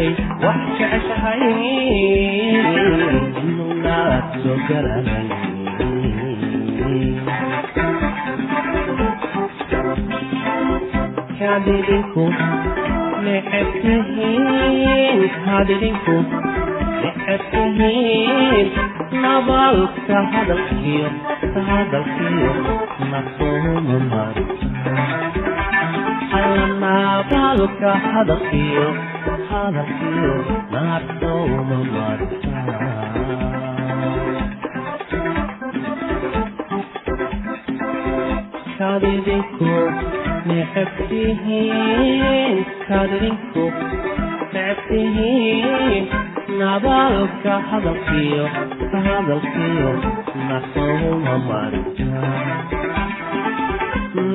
dhintay wax jeceshahayn inaad soo garanay kaad idinku necebtihiin kaad idinku necebtihiin nabalka hadalkiyo hadalkiyo nasooma mari nabaalka hadalkiyo hadalkiyo nabdooma martaa kadidinku necabtihiin kadidinku necabtihiin nabaalka hadalkiyo ka hadalkiyo nabdooma martaa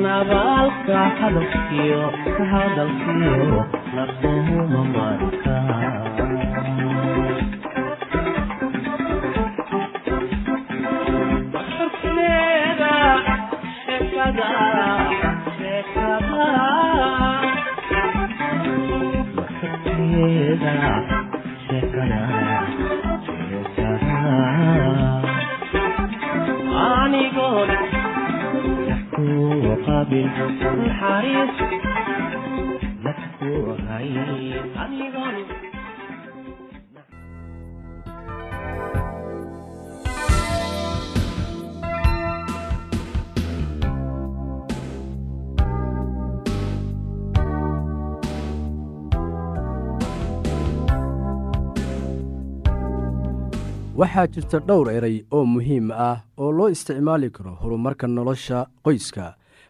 nabaalka hadafkiyo hadalkiyo naquma marka anigoo waxaa jirta dhowr eray oo muhiim ah oo loo isticmaali karo horumarka nolosha qoyska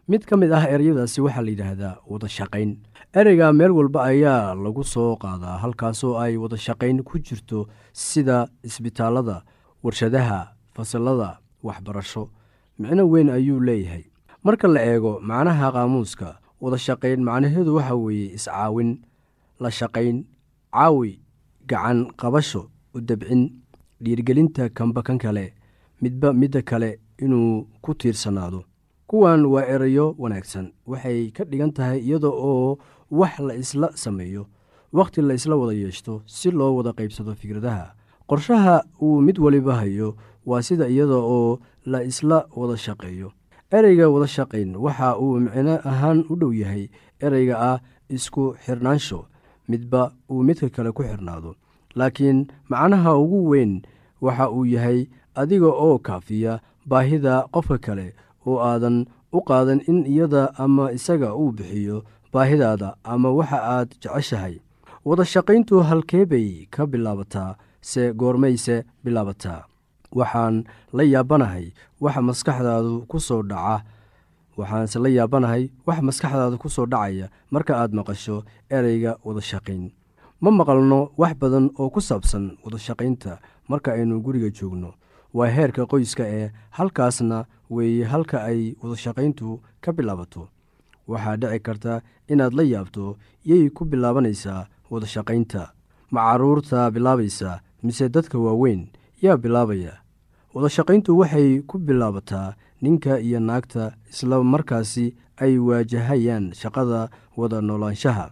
mid ka mid ah ereyadaasi waxaa la yidhaahdaa wadashaqayn ereyga meel walba ayaa lagu soo qaadaa halkaasoo ay wadashaqayn ku jirto sida isbitaalada warshadaha fasalada waxbarasho. Micno weyn ayuu leeyahay. Marka la eego macnaha qaamuuska wadashaqayn macnaheedu waxa weeye iscaawin la shaqayn caawi gacan qabasho u dabcin dhiirgelinta kamba kan kale midba midda kale inuu ku tiirsanaado kuwan waa erayo wanaagsan. Waxay ka dhigan tahay iyada oo wax la isla sameeyo wakhti la isla wada yeeshto si loo wada qaybsado fikradaha. Qorshaha uu mid waliba hayo waa sida iyada oo la isla wada shaqeeyo. Ereyga wada shaqayn waxa uu micno ahaan u dhow yahay ereyga ah isku xirnaansho midba uu midka kale ku xirnaado. Laakiin macnaha ugu weyn waxa uu yahay adiga oo kaafiya baahida qofka kale oo aadan u qaadan in iyada ama isaga uu bixiyo baahidaada ama waxa aad jeceshahay. Wada shaqayntu halkee bay ka bilaabataa se goormayse bilaabataa. Waxaan la yaabanahay waxa maskaxdaadu ku soo dhaca. Waxaanse la yaabanahay waxa maskaxdaada ku soo dhacaya marka aad maqasho ereyga wada shaqayn. Ma maqalno wax badan oo ku saabsan wada shaqaynta marka aynu guriga joogno waa heerka qoyska ee halkaasna weeye halka ay wada shaqayntu ka bilaabato. Waxaa dhici karta inaad la yaabto yay ku bilaabanaysaa wada shaqaynta. Ma carruurta bilaabaysa mise dadka waaweyn yaa bilaabaya. Wada shaqayntu waxay ku bilaabataa ninka iyo naagta isla markaasi ay waajahayaan shaqada wada noolaanshaha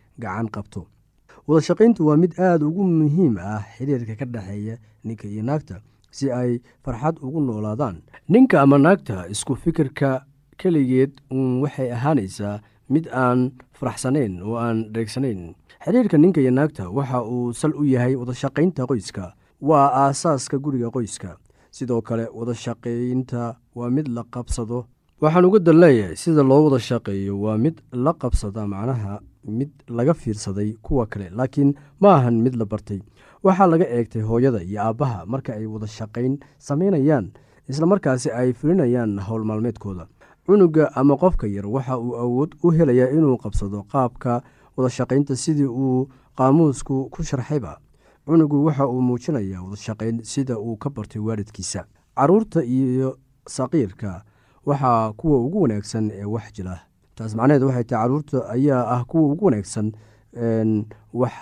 gacan qabto. Wada shaqayntu waa mid aada ugu muhiim ah xiriirka ka dhexeeya ninka iyo naagta si ay farxad ugu noolaadaan. Ninka ama naagta isku fikirka keligeed uun waxay ahaanaysaa mid aan faraxsanayn oo aan dheegsanayn. Xiriirka ninka iyo naagta waxa uu sal u yahay wada shaqaynta qoyska. Waa aasaaska guriga qoyska. Sidoo kale wada shaqaynta waa mid la qabsado. Waxaan uga dan sida loo wada shaqeeyo waa mid la qabsada macnaha mid laga fiirsaday kuwa kale laakiin ma ahan mid la bartay. Waxaa laga eegtay hooyada iyo aabbaha marka ay wada shaqayn samaynayaan islamarkaasi ay fulinayaan howl maalmeedkooda. Cunuga ama qofka yar waxa uu awood u helayaa inuu qabsado qaabka wada shaqaynta sidii uu qaamuusku ku sharxayba. Cunugu waxa uu muujinayaa wada shaqayn sida uu ka bartay waalidkiisa. Caruurta iyo saqiirka waxaa kuwa ugu wanaagsan ee wax jila taas macnaheed waxay tahay carruurta ayaa ah kuwa ugu wanaagsan wax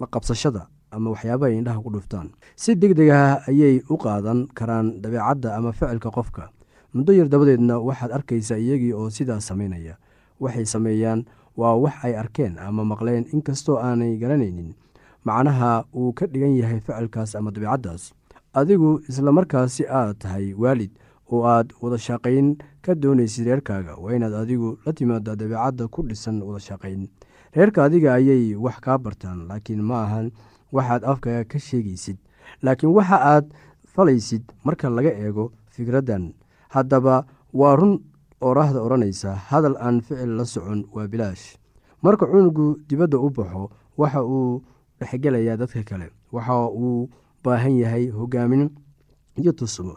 la qabsashada ama waxyaabaha indhaha ku dhuftaan. Si deg deg ah ayay u qaadan karaan dabeecadda ama ficilka qofka. Muddo yar dabadeedna waxaad arkaysaa iyagii oo sidaas samaynaya waxay sameeyaan waa wax ay arkeen ama maqleen inkastoo aanay garanaynin. Macnaha uu ka dhigan yahay ficilkaas ama dabeicaddaas adigu islamarkaasi aad tahay waalid oo aad wada shaqayn ka doonaysid reerkaaga. Waa inaad adigu la timaada dabeecadda ku dhisan wada shaqayn. Reerka adiga ayay wax kaa bartaan laakiin ma ahan waxaad afkaga ka sheegaysid. Laakiin waxa aad falaysid marka laga eego fikraddan. Haddaba waa run oraahda odhanaysa hadal aan ficil la socon waa bilaash. Marka cunugu dibadda u baxo waxa uu dhexgelayaa dadka kale. Waxa uu baahan yahay hogaamin iyo tusmo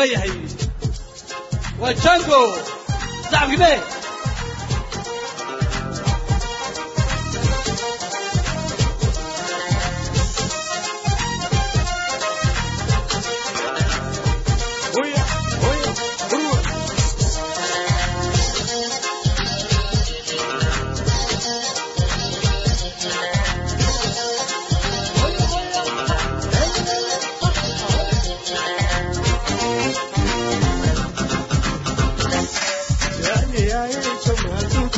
waa yahay waa jango sacabkime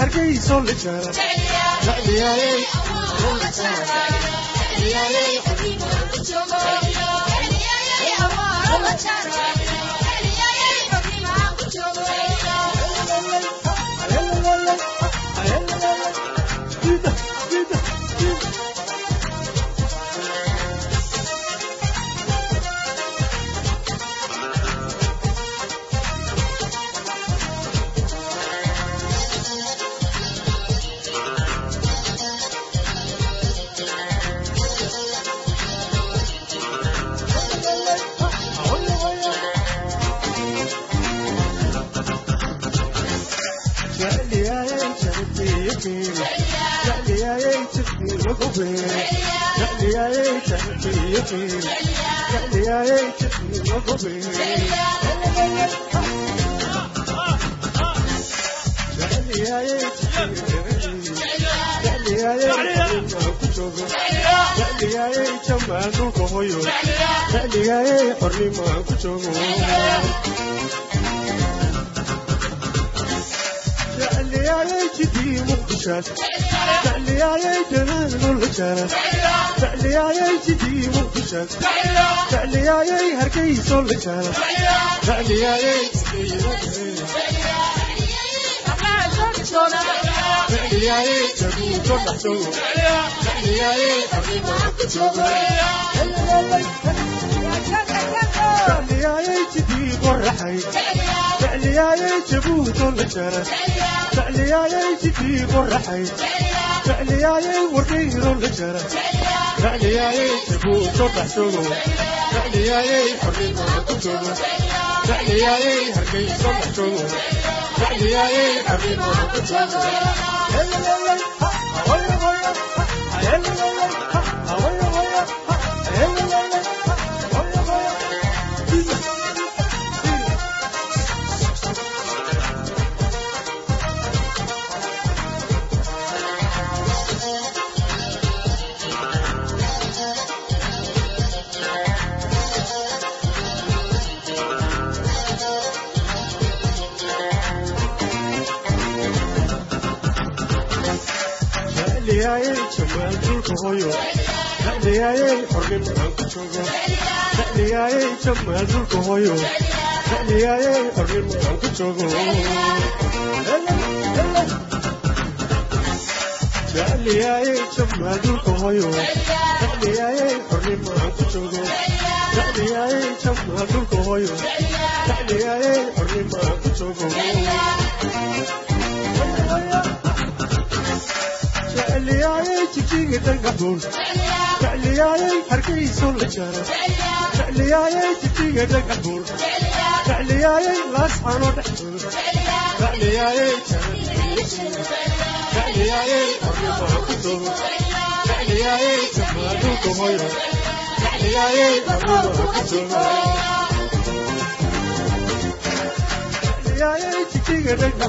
hargeyso hornimaan ku joogo سيدي مقشاش تعلي يا جنان والهجاش تعلي يا سيدي مقشاش تعلي يا هركيس والهجاش تعلي يا سيدي مقشاش تعلي يا سيدي مقشاش تعلي يا سيدي مقشاش تعلي يا سيدي قرحي فعلياي تبوت الجنة فعلياي تجيب الرحي فعلياي وردير الجنة فعلياي تبوت الرحسون فعلياي حرين وكتون فعلياي هرقي صلحتون فعلياي حرين وكتون هلا هلا هلا هلا dhacdhayaaye jawaal dhulka hooyo dhacdhayaaye xornimo aan ku joogo dhacdhayaaye jawaal dhulka hooyo dhacdhayaaye xornimo aan ku joogo dhacdhayaaye jawaal dhulka hooyo dhacdhayaaye xornimo aan ku joogo dhacdhayaaye jawaal dhulka hooyo dhacdhayaaye xornimo aan ku joogo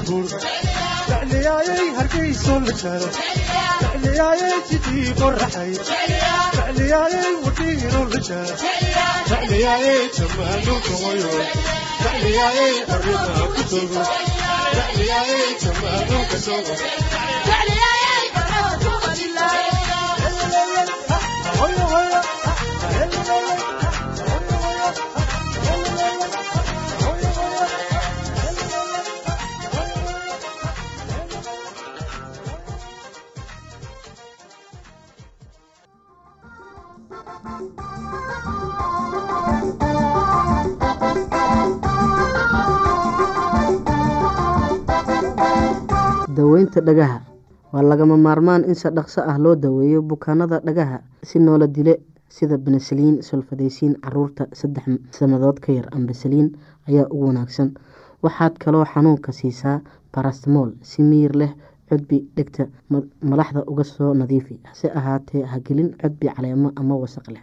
aaaa jecliyayay hargeyso la jaro jecliyayay jidii qoraxay jecliyayay wadhiiro la jaro jecliyayay jamaanuka wayo jecliyayay arrida ku togo jecliyayay jamaanuka sogo hoyo hoyo daweynta dhagaha. Waa lagama maarmaan in si dhaqso ah loo daweeyo bukaanada dhagaha si noola dile sida benesaliin solfadeysiin carruurta saddex sannadood ka yar ambasaliin ayaa ugu wanaagsan. Waxaad kaloo xanuunka siisaa barastmool si miyir leh cudbi dhegta malaxda uga soo nadiifi. Hase ahaatee hagelin cudbi caleemo ama wasaq leh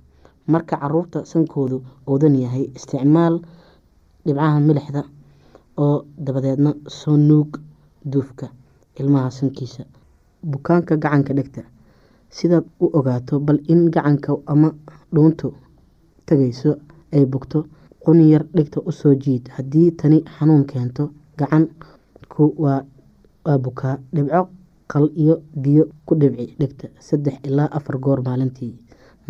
marka carruurta sankoodu oodan yahay isticmaal dhibcaha milixda oo dabadeedna soo nuug duufka ilmaha sankiisa. Bukaanka gacanka dhegta sidaad u ogaato bal in gacanka ama dhuuntu tagayso ay bugto quni yar dhegta u soo jiid. Haddii tani xanuun keento gacanku waa bukaa dhibco qal iyo biyo ku dhibci dhegta. Saddex ilaa afar goor maalintii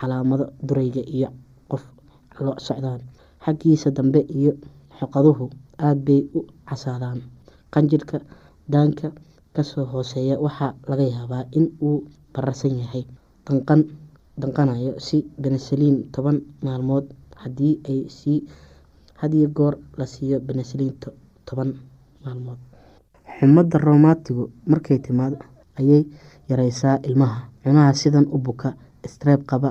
calaamado durayga iyo qof lo socdaan. Xaggiisa dambe iyo xoqaduhu aada bay u casaadaan. Qanjirhka daanka ka soo hooseeya waxaa laga yaabaa in uu bararsan yahay danqan danqanayo si benesaliin toban maalmood haddii ay sii hadiyo goor la siiyo benesaliin toban maalmood. Xumadda romaatigu markay timaado ayay yareysaa ilmaha. Cunaha sidan u buka streeb qaba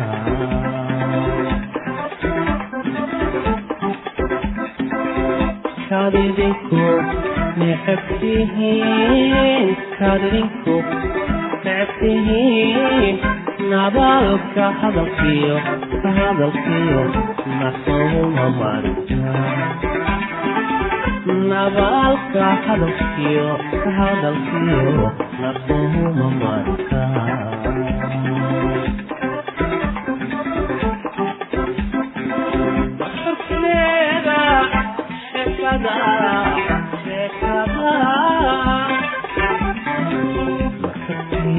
kaadidinku necabtihiin kaadidinku necabtihiin nabaalka hadalkiyo ka hadalkiyo nasouma marnabaalka hadalkiyo ka hadalkiyo nasouma marka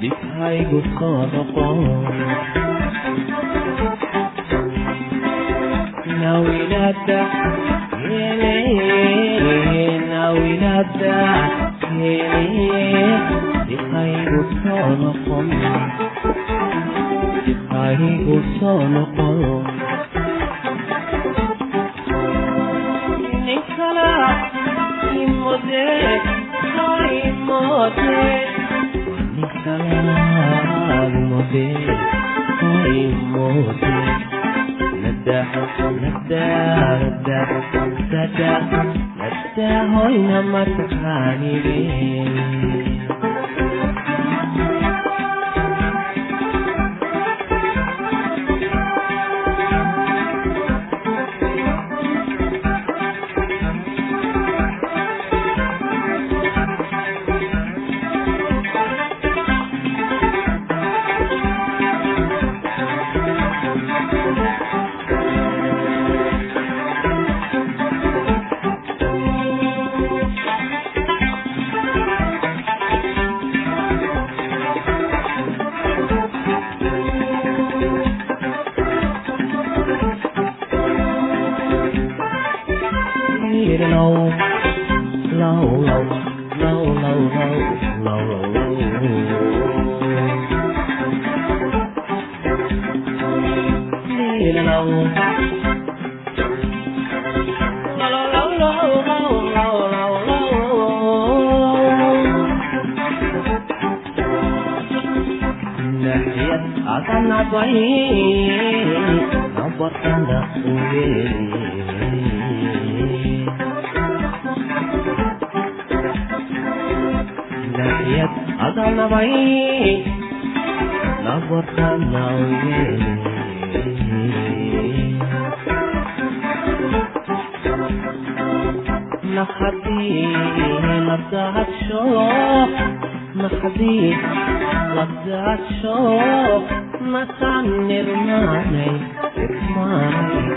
difhaygu soo noqon nawinada nawinada difhaygu soo noqon difhaygu soo noqon חיים מודה, חיים מודה. נקרב מודה, חיים מודה. נדח, נדח, נדח, נדח, נדח, אוי נמת חניבים. sallamay nabatanaw naxadii ladaadsho naxadii ladaadsho nasaan nirmaanay irmaanay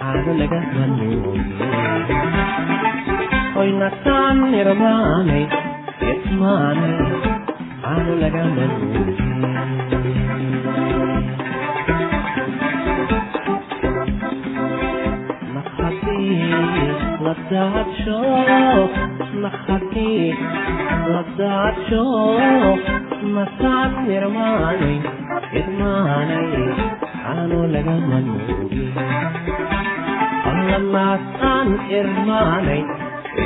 caado laga hanuuye oy nasaan nirmaanay irmaanay qaado lagama duulin ladadsho masaad nirmaanay idmaanay aanu lagama duulin allamaas aan irmaanay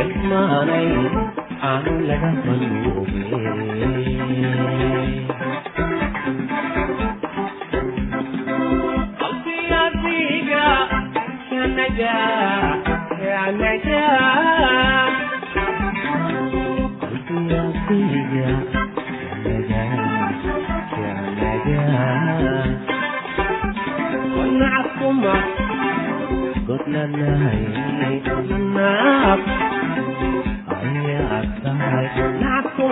irmaanay aan laga maluubin Good night.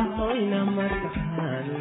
moina matahani